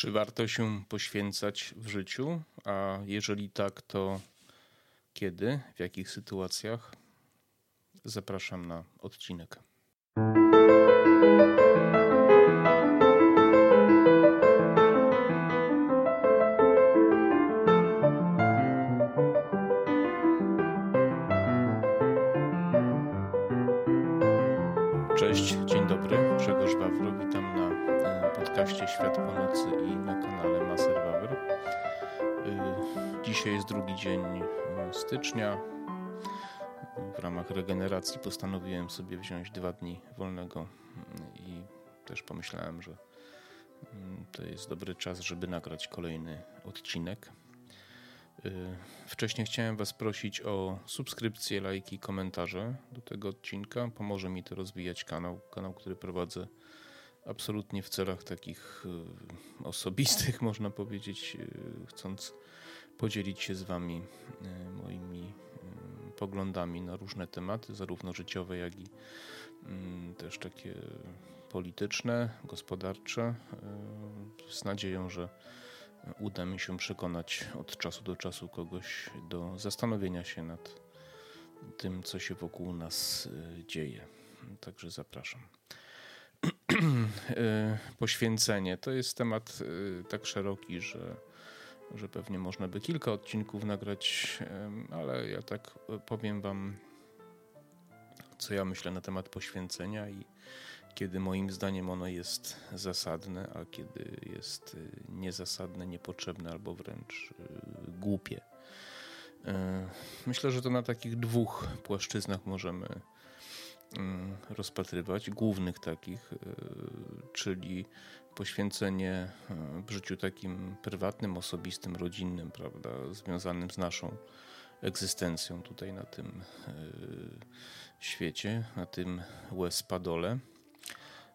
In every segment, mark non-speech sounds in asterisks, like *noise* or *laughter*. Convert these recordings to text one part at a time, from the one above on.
Czy warto się poświęcać w życiu? A jeżeli tak, to kiedy, w jakich sytuacjach? Zapraszam na odcinek. Stycznia. W ramach regeneracji postanowiłem sobie wziąć dwa dni wolnego mm, i też pomyślałem, że mm, to jest dobry czas, żeby nagrać kolejny odcinek. Wcześniej chciałem Was prosić o subskrypcję, lajki, komentarze do tego odcinka. Pomoże mi to rozwijać kanał, kanał, który prowadzę absolutnie w celach takich osobistych, *laughs* można powiedzieć, chcąc podzielić się z Wami moimi poglądami na różne tematy, zarówno życiowe, jak i też takie polityczne, gospodarcze, z nadzieją, że uda mi się przekonać od czasu do czasu kogoś do zastanowienia się nad tym, co się wokół nas y, dzieje. Także zapraszam. *clears throat* Poświęcenie to jest temat tak szeroki, że, że pewnie można by kilka odcinków nagrać, ale ja tak powiem Wam, co ja myślę na temat poświęcenia i kiedy moim zdaniem ono jest zasadne, a kiedy jest y, niezasadne, niepotrzebne albo wręcz y, głupie. Myślę, że to na takich dwóch płaszczyznach możemy rozpatrywać, głównych takich, czyli poświęcenie w życiu takim prywatnym, osobistym, rodzinnym, prawda, związanym z naszą egzystencją tutaj na tym świecie, na tym łez padole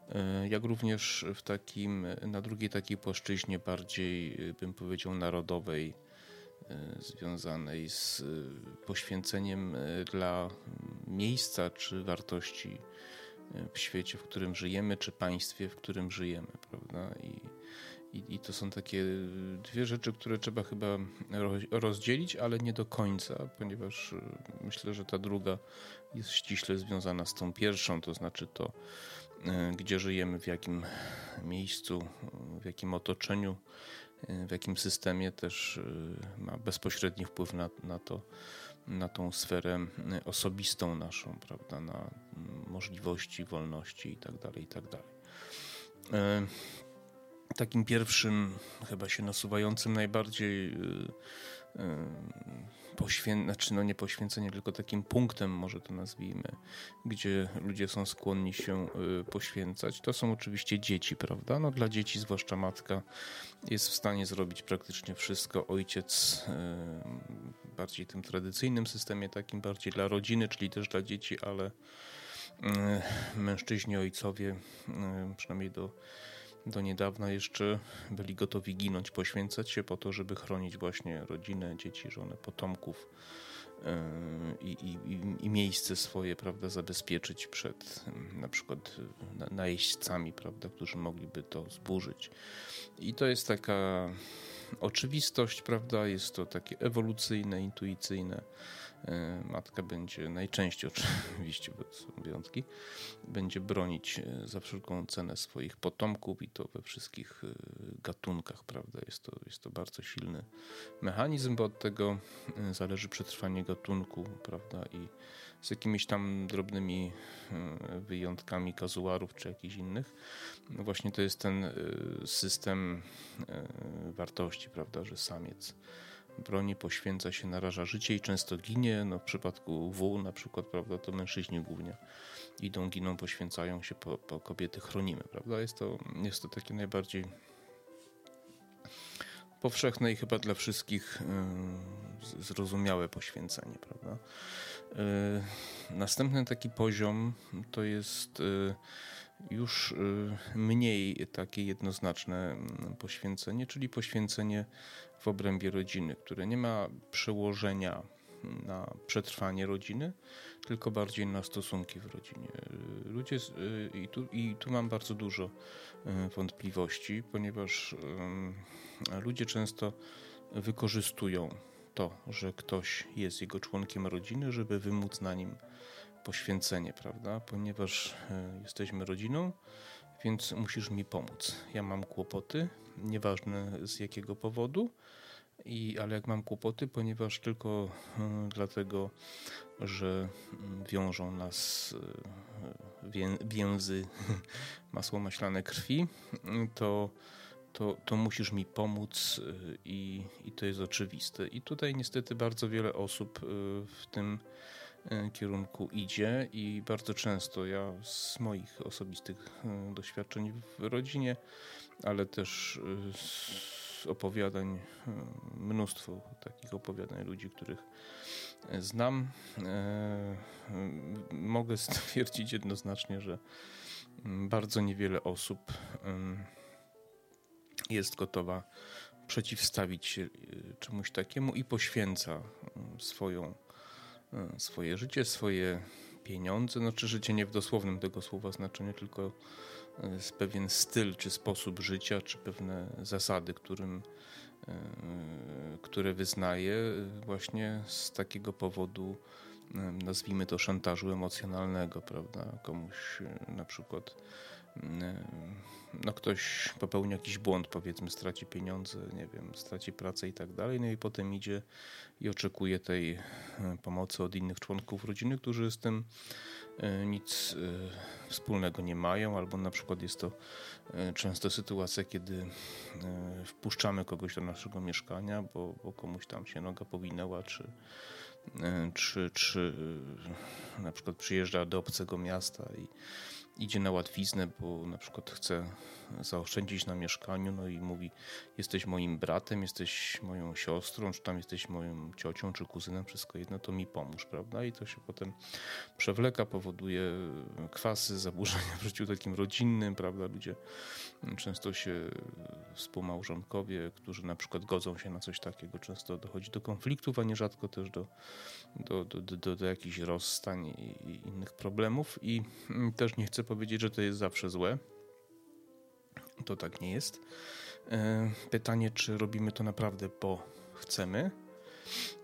E, jak również w takim, na drugiej takiej płaszczyźnie bardziej, e, bym powiedział, narodowej, e, związanej z poświęceniem dla miejsca czy wartości w świecie, w którym żyjemy, czy państwie, w którym żyjemy, prawda? I, i, I, to są takie dwie rzeczy, które trzeba chyba rozdzielić, ale nie do końca, ponieważ myślę, że ta druga jest ściśle związana z tą pierwszą, to znaczy to E, gdzie żyjemy, w jakim miejscu, w jakim otoczeniu, e, w jakim systemie też e, ma bezpośredni wpływ na, na to, na tą sferę osobistą naszą, prawda, na możliwości, wolności itd., tak itd. Tak takim pierwszym, chyba się nasuwającym najbardziej poświę... znaczy no nie poświęcenie, tylko takim punktem, może to nazwijmy, gdzie ludzie są skłonni się y, poświęcać, to są oczywiście dzieci, prawda? No dla dzieci, zwłaszcza matka, jest w stanie zrobić praktycznie wszystko. Ojciec y, bardziej tym tradycyjnym systemie, takim bardziej dla rodziny, czyli też dla dzieci, ale y, mężczyźni, ojcowie, przynajmniej do do niedawna jeszcze byli gotowi ginąć, poświęcać się po to, żeby chronić właśnie rodzinę, dzieci, żonę, potomków e, i, i, i miejsce swoje, prawda, zabezpieczyć przed na przykład najeźdźcami, prawda, którzy mogliby to zburzyć. I to jest taka oczywistość, prawda, jest to takie ewolucyjne, intuicyjne matka będzie najczęściej, oczywiście, są wyjątki, będzie bronić e, za wszelką cenę swoich potomków i to we wszystkich e, gatunkach, prawda? Jest to, jest to bardzo silny mechanizm, bo od tego zależy przetrwanie gatunku, prawda? I z jakimiś tam drobnymi wyjątkami kazuarów czy jakichś innych. No właśnie to jest ten system wartości, prawda, że samiec broni, poświęca się, naraża życie i często ginie. No, w przypadku W na przykład, prawda, to mężczyźni głównie idą, giną, poświęcają się, po, po kobiety chronimy, prawda? Jest to, jest to takie najbardziej powszechne i chyba dla wszystkich y, zrozumiałe poświęcenie, prawda? Y, następny taki poziom to jest y, już mniej takie jednoznaczne poświęcenie, czyli poświęcenie w obrębie rodziny, które nie ma przełożenia na przetrwanie rodziny, tylko bardziej na stosunki w rodzinie. Ludzie, i tu, i tu mam bardzo dużo wątpliwości, ponieważ ludzie często wykorzystują to, że ktoś jest jego członkiem rodziny, żeby wymóc na nim poświęcenie, prawda? Ponieważ e, jesteśmy rodziną, więc musisz mi pomóc. Ja mam kłopoty, nieważne z jakiego powodu, i, ale jak mam kłopoty, ponieważ tylko y, dlatego, że mm, wiążą nas wię, więzy *laughs* masło maślane krwi, to to, to musisz mi pomóc y, i, i to jest oczywiste. I tutaj niestety bardzo wiele osób w tym kierunku idzie i bardzo często ja z moich osobistych doświadczeń w rodzinie, ale też z opowiadań, mnóstwo takich opowiadań ludzi, których znam, mogę *laughs* stwierdzić jednoznacznie, że bardzo niewiele osób jest gotowa przeciwstawić się y, czemuś takiemu i poświęca y, swoją, y, swoje życie, swoje pieniądze. Znaczy życie nie w dosłownym tego słowa znaczeniu, tylko pewien styl, czy sposób życia, czy pewne zasady, którym, które wyznaje właśnie z takiego powodu, nazwijmy to szantażu emocjonalnego, prawda? Komuś na przykład no ktoś popełni jakiś błąd, powiedzmy, straci pieniądze, nie wiem, straci pracę i tak dalej, no i potem idzie i oczekuje tej e, pomocy od innych członków rodziny, którzy z tym e, nic wspólnego nie mają, albo na przykład jest to często sytuacja, kiedy wpuszczamy kogoś do naszego mieszkania, bo, bo komuś tam się noga powinęła, czy, czy, czy na przykład przyjeżdża do obcego miasta i idzie na łatwiznę, bo na przykład chce zaoszczędzić na mieszkaniu, no i mówi: Jesteś moim bratem, jesteś moją siostrą, czy tam jesteś moją ciocią, czy kuzynem, wszystko jedno, to mi pomóż, prawda? I to się potem przewleka, powoduje kwasy, zaburzenia w życiu takim rodzinnym, prawda? Ludzie często się, współmałżonkowie, którzy na przykład godzą się na coś takiego, często dochodzi do konfliktów, a nierzadko też do, do, do, do, do jakichś rozstań i innych problemów. I też nie chcę powiedzieć, że to jest zawsze złe. To tak nie jest. E, pytanie, czy robimy to naprawdę, bo chcemy,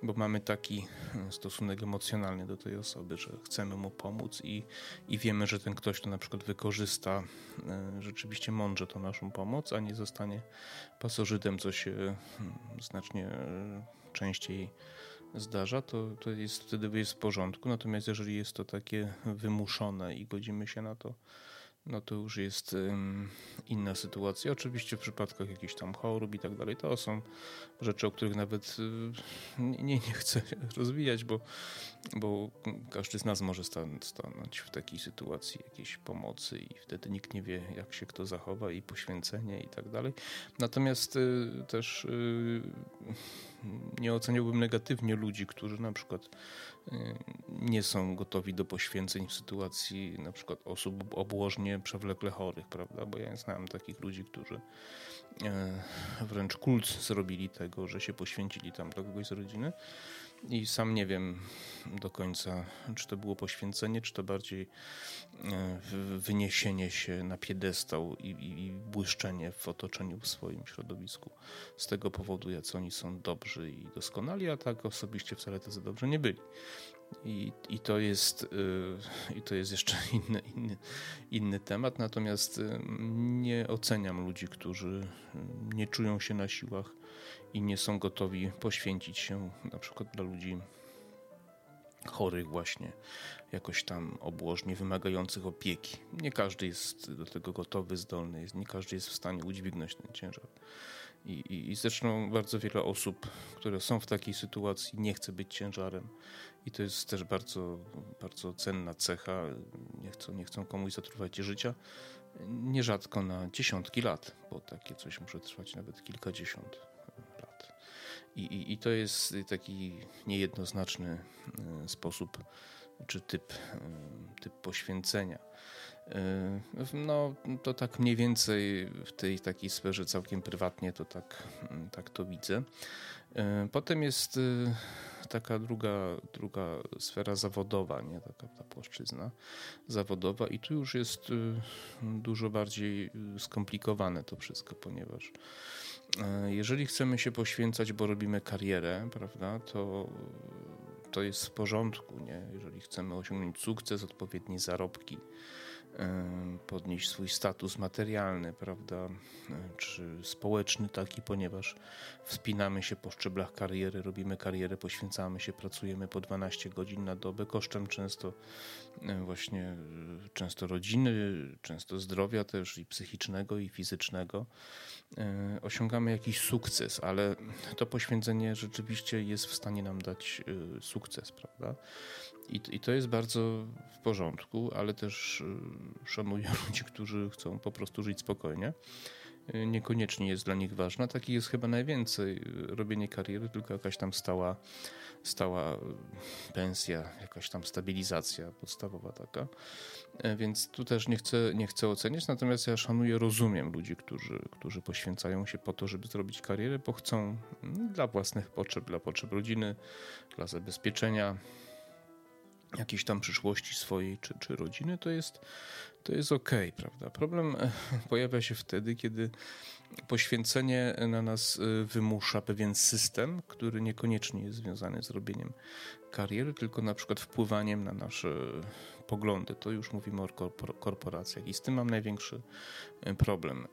bo mamy taki e, stosunek emocjonalny do tej osoby, że chcemy mu pomóc i, i wiemy, że ten ktoś to na przykład wykorzysta e, rzeczywiście mądrze tą naszą pomoc, a nie zostanie pasożytem, co się hmm, znacznie częściej zdarza, to, to jest wtedy jest w porządku. Natomiast jeżeli jest to takie wymuszone i godzimy się na to, no to już jest inna sytuacja. Oczywiście w przypadkach jakichś tam chorób i tak dalej, to są rzeczy, o których nawet y, nie, nie chcę rozwijać, bo, bo każdy z nas może stanąć w takiej sytuacji jakiejś pomocy i wtedy nikt nie wie, jak się kto zachowa i poświęcenie i tak dalej. Natomiast y, też y, nie oceniałbym negatywnie ludzi, którzy na przykład nie są gotowi do poświęceń w sytuacji na przykład osób obłożnie przewlekle chorych, prawda? Bo ja znam takich ludzi, którzy e, wręcz kult zrobili tego, że się poświęcili tam dla kogoś z rodziny. I sam nie wiem do końca, czy to było poświęcenie, czy to bardziej e, wyniesienie się na piedestał i, i, i błyszczenie w otoczeniu w swoim środowisku. Z tego powodu, jak oni są dobrzy i doskonali, a tak osobiście wcale tacy dobrzy nie byli. I, i, to, jest, yy, i to jest jeszcze *laughs* inny, inny, inny temat. Natomiast yy, nie oceniam ludzi, którzy nie czują się na siłach i nie są gotowi poświęcić się na przykład dla ludzi chorych właśnie, jakoś tam obłożnie wymagających opieki. Nie każdy jest do tego gotowy, zdolny, nie każdy jest w stanie udźwignąć ten ciężar. I, i, I zresztą bardzo wiele osób, które są w takiej sytuacji, nie chce być ciężarem. I to jest też bardzo, bardzo cenna cecha. Nie chcą, nie chcą komuś zatruwać życia. Nierzadko na dziesiątki lat, bo takie coś może trwać nawet kilkadziesiąt. I, i, i to jest taki niejednoznaczny e, sposób czy typ, e, typ poświęcenia. No, to tak mniej więcej w tej takiej sferze całkiem prywatnie to tak, tak to widzę. Potem jest taka druga, druga sfera zawodowa, nie? Taka ta płaszczyzna zawodowa i tu już jest dużo bardziej skomplikowane to wszystko, ponieważ jeżeli chcemy się poświęcać, bo robimy karierę, prawda, to to jest w porządku, nie? jeżeli chcemy osiągnąć sukces, odpowiednie zarobki, podnieść swój status materialny, prawda, czy społeczny taki, ponieważ wspinamy się po szczeblach kariery, robimy karierę, poświęcamy się, pracujemy po 12 godzin na dobę, kosztem często właśnie często rodziny, często zdrowia też i psychicznego i fizycznego. Osiągamy jakiś sukces, ale to poświęcenie rzeczywiście jest w stanie nam dać sukces, prawda? I, I to jest bardzo w porządku, ale też y, szanuję *laughs* ludzi, którzy chcą po prostu żyć spokojnie. Y, niekoniecznie jest dla nich ważna. Takich jest chyba najwięcej. Y, robienie kariery, tylko jakaś tam stała, stała pensja, jakaś tam stabilizacja podstawowa taka. Więc tu też nie chcę, nie chcę oceniać, natomiast ja szanuję, rozumiem ludzi, którzy, którzy poświęcają się po to, żeby zrobić karierę, bo chcą mm, dla własnych potrzeb, dla potrzeb rodziny, dla zabezpieczenia jakiejś tam przyszłości swojej czy, czy rodziny, to jest, to jest ok, prawda? Problem e, pojawia się wtedy, kiedy poświęcenie na nas e, wymusza pewien system, który niekoniecznie jest związany z robieniem kariery, tylko na przykład wpływaniem na nasze poglądy. To już mówimy o korporacjach i z tym mam największy e, problem.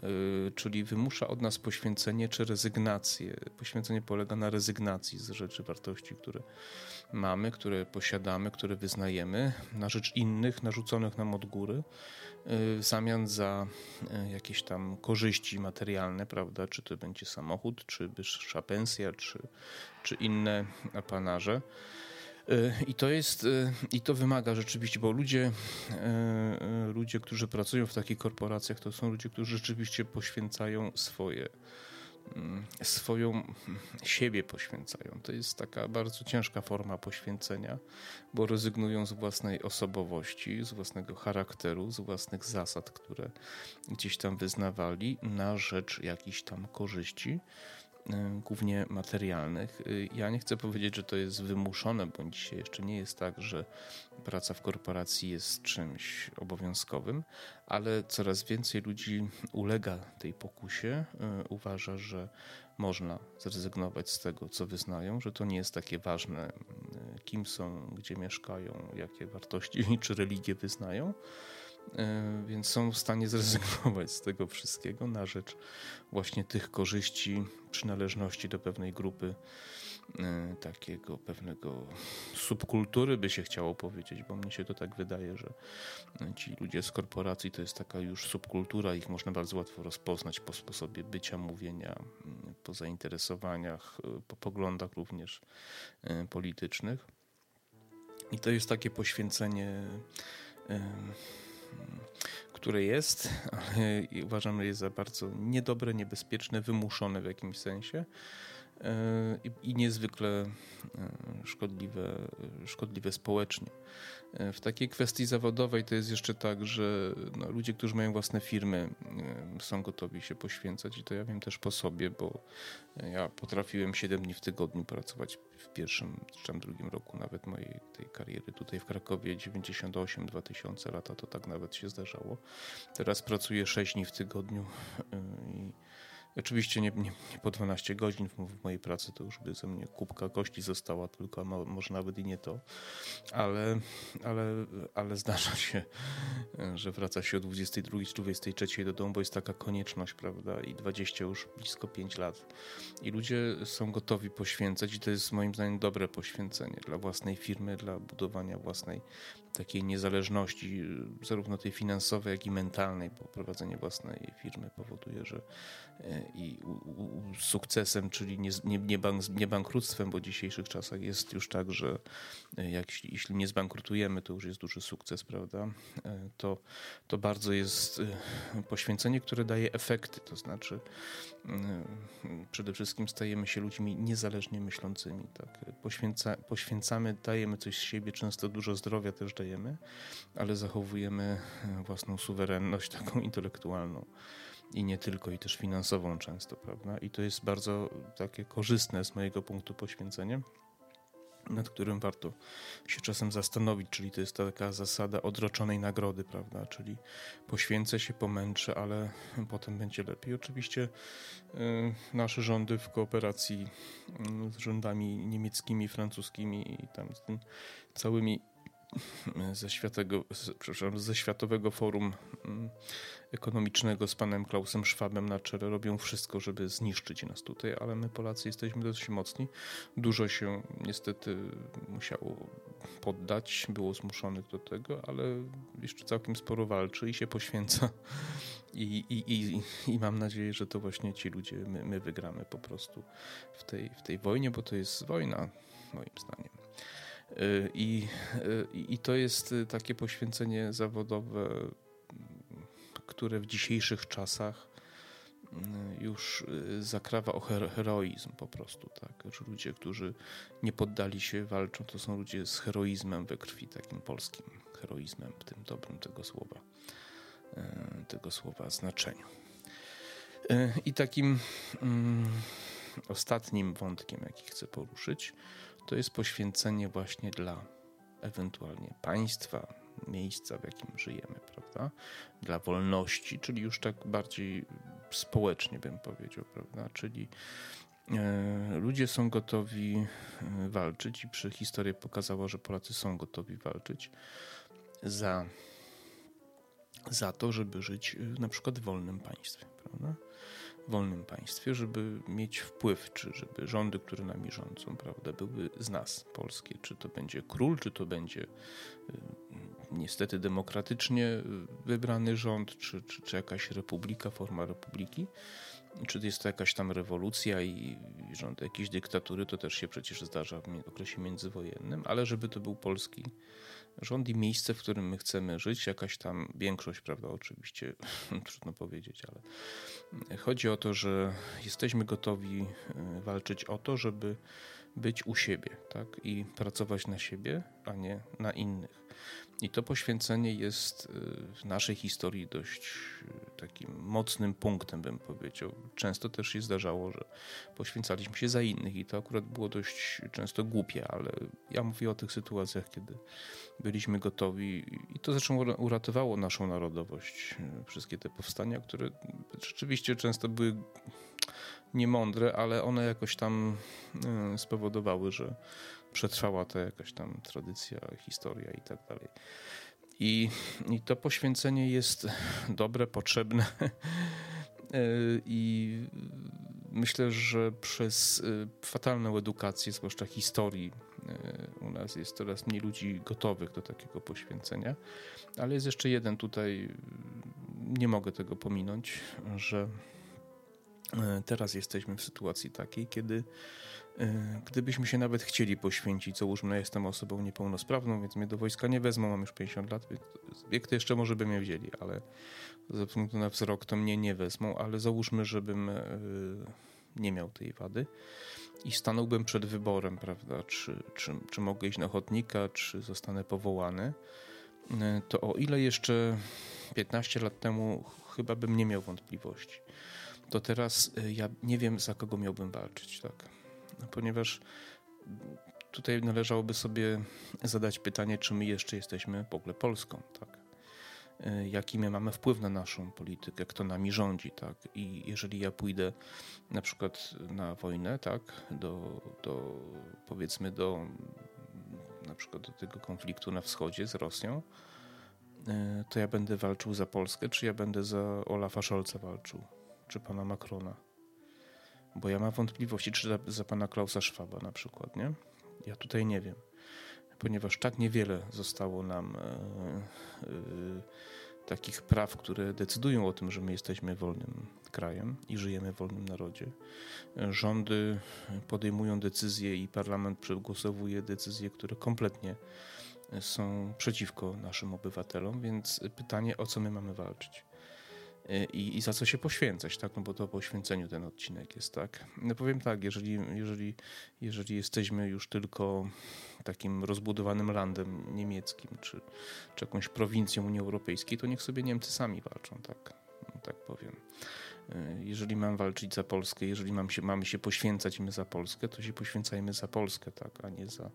Czyli wymusza od nas poświęcenie czy rezygnację. Poświęcenie polega na rezygnacji z rzeczy, wartości, które mamy, które posiadamy, które wyznajemy, na rzecz innych, narzuconych nam od góry, y, w zamian za jakieś tam korzyści materialne, prawda? Czy to będzie samochód, czy wyższa pensja, czy, czy inne apanarze. Y, I to jest, i to wymaga rzeczywiście, bo ludzie, ludzie, którzy pracują w takich korporacjach, to są ludzie, którzy rzeczywiście poświęcają swoje Mm, swoją mm, siebie poświęcają. To jest taka bardzo ciężka forma poświęcenia, bo rezygnują z własnej osobowości, z własnego charakteru, z własnych zasad, które gdzieś tam wyznawali na rzecz jakichś tam korzyści. Y, głównie materialnych. Y, ja nie chcę powiedzieć, że to jest wymuszone, bądź dzisiaj jeszcze nie jest tak, że praca w korporacji jest czymś obowiązkowym, ale coraz więcej ludzi ulega tej pokusie, y, uważa, że można zrezygnować z tego, co wyznają, że to nie jest takie ważne, kim są, gdzie mieszkają, jakie wartości *laughs* czy religie wyznają więc są w stanie zrezygnować z tego wszystkiego na rzecz właśnie tych korzyści, przynależności do pewnej grupy, e, takiego pewnego subkultury by się chciało powiedzieć, bo mnie się to tak wydaje, że ci ludzie z korporacji to jest taka już subkultura, ich można bardzo łatwo rozpoznać po sposobie bycia, mówienia, po zainteresowaniach, e, po poglądach również politycznych. I to jest takie poświęcenie które jest, ale *laughs* uważam, jest za bardzo niedobre, niebezpieczne, wymuszone w jakimś sensie i niezwykle e, szkodliwe, szkodliwe społecznie. E, w takiej kwestii zawodowej to jest jeszcze tak, że no, ludzie, którzy mają własne firmy, są gotowi się poświęcać i to ja wiem też po sobie, bo ja potrafiłem 7 dni w tygodniu pracować w pierwszym czy drugim roku nawet mojej tej kariery tutaj w Krakowie 98-2000 lata to tak nawet się zdarzało. Teraz pracuję 6 dni w tygodniu i Oczywiście nie, nie, nie, po 12 godzin w, mojej pracy to już by ze mnie kubka kości została, tylko może nawet i nie to, ale, ale, ale zdarza się, że wraca się o 22 czy 23 do domu, bo jest taka konieczność, prawda, i 20 już blisko 5 lat. I ludzie są gotowi poświęcać i to jest moim zdaniem dobre poświęcenie dla własnej firmy, dla budowania własnej takiej niezależności, zarówno tej finansowej, jak i mentalnej, bo prowadzenie własnej firmy powoduje, że e, i sukcesem, czyli nie, nie, nie, bank, nie bankructwem, bo w dzisiejszych czasach jest już tak, że e, jak, jeśli nie zbankrutujemy, to już jest duży sukces, prawda? To, to bardzo jest poświęcenie, które daje efekty, to znaczy przede wszystkim stajemy się ludźmi niezależnie myślącymi. Tak? Poświęca, poświęcamy, dajemy coś z siebie, często dużo zdrowia też dajemy, ale zachowujemy własną suwerenność *laughs* taką intelektualną i nie tylko, i też finansową często, prawda? I to jest bardzo takie korzystne z mojego punktu poświęcenia nad którym warto się czasem zastanowić, czyli to jest taka zasada odroczonej nagrody, prawda? Czyli poświęcę się, pomęczę, ale *laughs* potem będzie lepiej. Oczywiście y, nasze rządy w kooperacji y, z rządami niemieckimi, francuskimi i tam z tym całymi ze, światego, ze Światowego Forum mm, Ekonomicznego z panem Klausem Schwabem na czele robią wszystko, żeby zniszczyć nas tutaj, ale my Polacy jesteśmy dość mocni. Dużo się niestety musiało poddać, było zmuszonych do tego, ale jeszcze całkiem sporo walczy i się poświęca. I, i, i, i mam nadzieję, że to właśnie ci ludzie, my, my wygramy po prostu w tej, w tej wojnie, bo to jest wojna, moim zdaniem. I, I to jest takie poświęcenie zawodowe, które w dzisiejszych czasach już zakrawa o heroizm po prostu, tak? Że ludzie, którzy nie poddali się, walczą, to są ludzie z heroizmem we krwi, takim polskim heroizmem, w tym dobrym tego słowa, tego słowa znaczeniu. I takim mm, ostatnim wątkiem, jaki chcę poruszyć, to jest poświęcenie właśnie dla ewentualnie państwa, miejsca, w jakim żyjemy, prawda? Dla wolności, czyli już tak bardziej społecznie bym powiedział, prawda? Czyli e, ludzie są gotowi e, walczyć i przy historii pokazała, że Polacy są gotowi walczyć za, za to, żeby żyć e, na przykład w wolnym państwie, prawda? Wolnym państwie, żeby mieć wpływ, czy żeby rządy, które nami rządzą, prawda, były z nas, polskie. Czy to będzie król, czy to będzie y, niestety demokratycznie wybrany rząd, czy, czy, czy jakaś republika, forma republiki, czy jest to jakaś tam rewolucja i rząd jakiejś dyktatury, to też się przecież zdarza w okresie międzywojennym, ale żeby to był polski rząd i miejsce, w którym my chcemy żyć, jakaś tam większość, prawda, oczywiście, *laughs* trudno powiedzieć, ale chodzi o to, że jesteśmy gotowi e, walczyć o to, żeby być u siebie, tak, i pracować na siebie, a nie na innych. I to poświęcenie jest y, w naszej historii dość y, takim mocnym punktem, bym powiedział. Często też się zdarzało, że poświęcaliśmy się za innych i to akurat było dość często głupie, ale ja mówię o tych sytuacjach, kiedy byliśmy gotowi i to zresztą uratowało naszą narodowość. Y, wszystkie te powstania, które rzeczywiście często były niemądre, ale one jakoś tam spowodowały, że przetrwała to jakaś tam tradycja, historia i tak dalej. I, I to poświęcenie jest dobre, potrzebne. *laughs* I myślę, że przez y, fatalną edukację, zwłaszcza historii, y, u nas jest coraz mniej ludzi gotowych do takiego poświęcenia. Ale jest jeszcze jeden tutaj, nie mogę tego pominąć, że teraz jesteśmy w sytuacji takiej, kiedy E, gdybyśmy się nawet chcieli poświęcić, załóżmy, ja jestem osobą niepełnosprawną, więc mnie do wojska nie wezmą, mam już 50 lat, wiek to jeszcze może by mnie wzięli, ale ze względu na wzrok to mnie nie wezmą, ale załóżmy, żebym e, nie miał tej wady i stanąłbym przed wyborem, prawda, czy, czy, czy mogę iść na ochotnika, czy zostanę powołany, e, to o ile jeszcze 15 lat temu chyba bym nie miał wątpliwości, to teraz ja nie wiem, za kogo miałbym walczyć, tak ponieważ tutaj należałoby sobie zadać pytanie, czy my jeszcze jesteśmy w ogóle Polską, tak? E, jaki my mamy wpływ na naszą politykę, kto nami rządzi, tak? I jeżeli ja pójdę na przykład na wojnę, tak? Do, do powiedzmy do na przykład do tego konfliktu na wschodzie z Rosją, e, to ja będę walczył za Polskę, czy ja będę za Olafa Scholza walczył, czy pana Macrona bo ja mam wątpliwości, czy za, za pana Klausa Schwaba na przykład, nie? Ja tutaj nie wiem, ponieważ tak niewiele zostało nam e, e, takich praw, które decydują o tym, że my jesteśmy wolnym krajem i żyjemy w wolnym narodzie. Rządy podejmują decyzje i parlament przegłosowuje decyzje, które kompletnie są przeciwko naszym obywatelom, więc pytanie, o co my mamy walczyć. I, i za co się poświęcać, tak? No bo to o poświęceniu ten odcinek jest, tak? No powiem tak, jeżeli, jeżeli, jeżeli jesteśmy już tylko takim rozbudowanym landem niemieckim, czy, czy jakąś prowincją Unii Europejskiej, to niech sobie Niemcy sami walczą, tak? No, tak powiem. Jeżeli mam walczyć za Polskę, jeżeli mam się, mamy się poświęcać my za Polskę, to się poświęcajmy za Polskę, tak, a nie za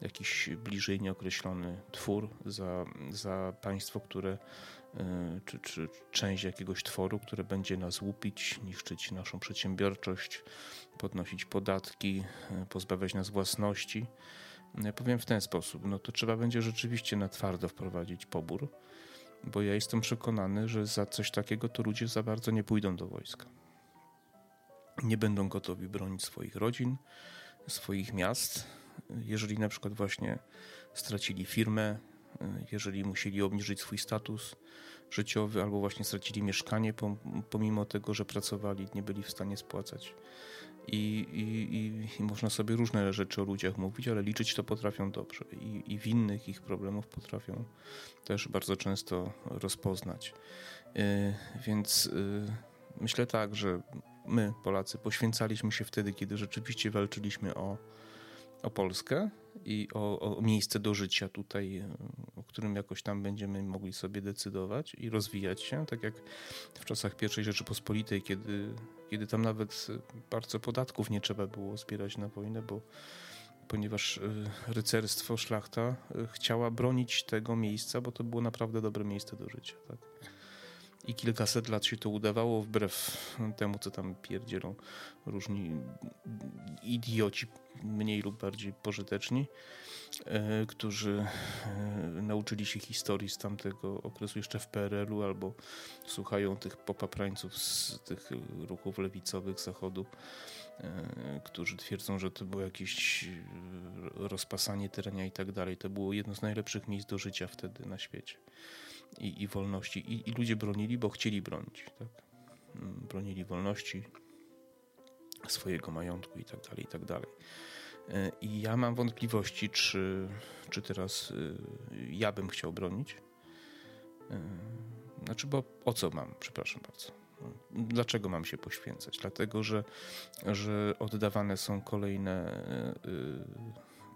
jakiś bliżej nieokreślony twór, za, za państwo, które E, czy, czy część jakiegoś tworu, które będzie nas łupić, niszczyć naszą przedsiębiorczość, podnosić podatki, e, pozbawiać nas własności. Ja powiem w ten sposób, no to trzeba będzie rzeczywiście na twardo wprowadzić pobór, bo ja jestem przekonany, że za coś takiego to ludzie za bardzo nie pójdą do wojska. Nie będą gotowi bronić swoich rodzin, swoich miast. Jeżeli na przykład właśnie stracili firmę, jeżeli musieli obniżyć swój status życiowy albo właśnie stracili mieszkanie, pomimo tego, że pracowali, nie byli w stanie spłacać. I, i, i, można sobie różne rzeczy o ludziach mówić, ale liczyć to potrafią dobrze i, i winnych ich problemów potrafią też bardzo często rozpoznać. Yy, więc yy, myślę tak, że my, Polacy, poświęcaliśmy się wtedy, kiedy rzeczywiście walczyliśmy o, o Polskę i o, o, miejsce do życia tutaj, e, o którym jakoś tam będziemy mogli sobie decydować i rozwijać się, tak jak w czasach I Rzeczypospolitej, kiedy, kiedy tam nawet bardzo podatków nie trzeba było zbierać na wojnę, bo ponieważ e, rycerstwo, szlachta e, chciała bronić tego miejsca, bo to było naprawdę dobre miejsce do życia. Tak? I kilkaset lat się to udawało, wbrew temu, co tam pierdzielą różni idioci, mniej lub bardziej pożyteczni, e, którzy e, nauczyli się historii z tamtego okresu jeszcze w PRL-u albo słuchają tych popaprańców z tych ruchów lewicowych zachodu, e, którzy twierdzą, że to było jakieś rozpasanie terenia i tak dalej. To było jedno z najlepszych miejsc do życia wtedy na świecie i, i wolności. I, I, ludzie bronili, bo chcieli bronić. Tak? Mm, bronili wolności, swojego majątku i tak dalej, i tak dalej. E, I ja mam wątpliwości, czy, czy teraz e, ja bym chciał bronić. E, znaczy, bo o co mam, przepraszam bardzo. Dlaczego mam się poświęcać? Dlatego, że, że oddawane są kolejne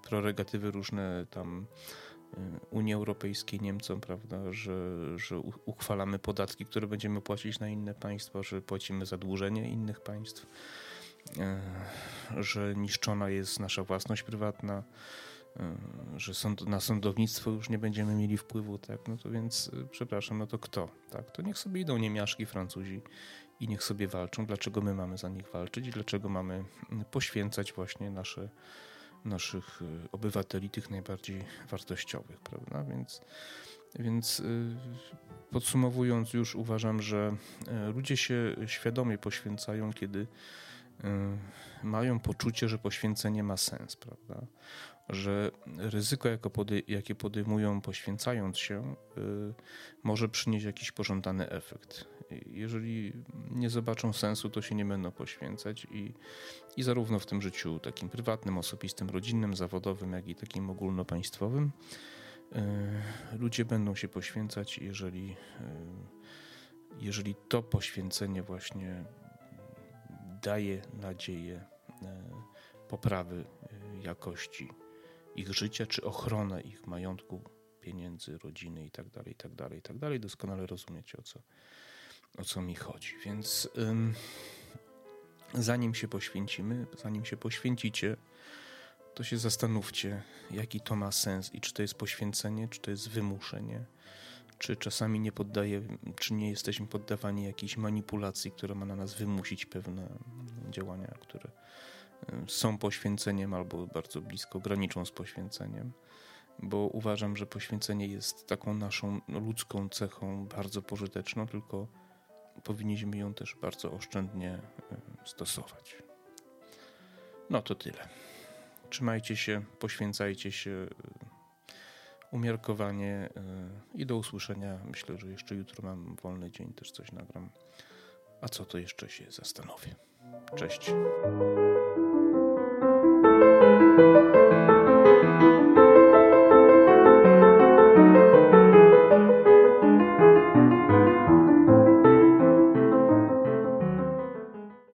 prerogatywy różne tam Unii Europejskiej, Niemcom, prawda, że, że uchwalamy podatki, które będziemy płacić na inne państwa, że płacimy zadłużenie innych państw, e, że niszczona jest nasza własność prywatna, e, że sąd, na sądownictwo już nie będziemy mieli wpływu, tak, no to więc przepraszam, no to kto, tak, to niech sobie idą niemiaszki, Francuzi i niech sobie walczą. Dlaczego my mamy za nich walczyć? I dlaczego mamy poświęcać właśnie nasze naszych y, obywateli, tych najbardziej wartościowych, prawda? Więc, więc y, podsumowując, już uważam, że y, ludzie się świadomie poświęcają, kiedy mają poczucie, że poświęcenie ma sens, prawda? Że ryzyko, jakie podejmują poświęcając się, może przynieść jakiś pożądany efekt jeżeli nie zobaczą sensu, to się nie będą poświęcać i, i zarówno w tym życiu takim prywatnym, osobistym, rodzinnym, zawodowym, jak i takim ogólnopaństwowym e, ludzie będą się poświęcać, jeżeli, e, jeżeli to poświęcenie właśnie daje nadzieję e, poprawy jakości ich życia, czy ochronę ich majątku, pieniędzy, rodziny itd., itd., itd. Doskonale rozumiecie, o co, o co mi chodzi. Więc ym, zanim się poświęcimy, zanim się poświęcicie, to się zastanówcie, jaki to ma sens i czy to jest poświęcenie, czy to jest wymuszenie, czy czasami nie poddaje, czy nie jesteśmy poddawani jakiejś manipulacji, która ma na nas wymusić pewne działania, które są poświęceniem albo bardzo blisko graniczą z poświęceniem bo uważam, że poświęcenie jest taką naszą ludzką cechą bardzo pożyteczną, tylko powinniśmy ją też bardzo oszczędnie stosować. No to tyle. Trzymajcie się, poświęcajcie się umiarkowanie i do usłyszenia. Myślę, że jeszcze jutro mam wolny dzień, też coś nagram. A co to jeszcze się zastanowię. Cześć.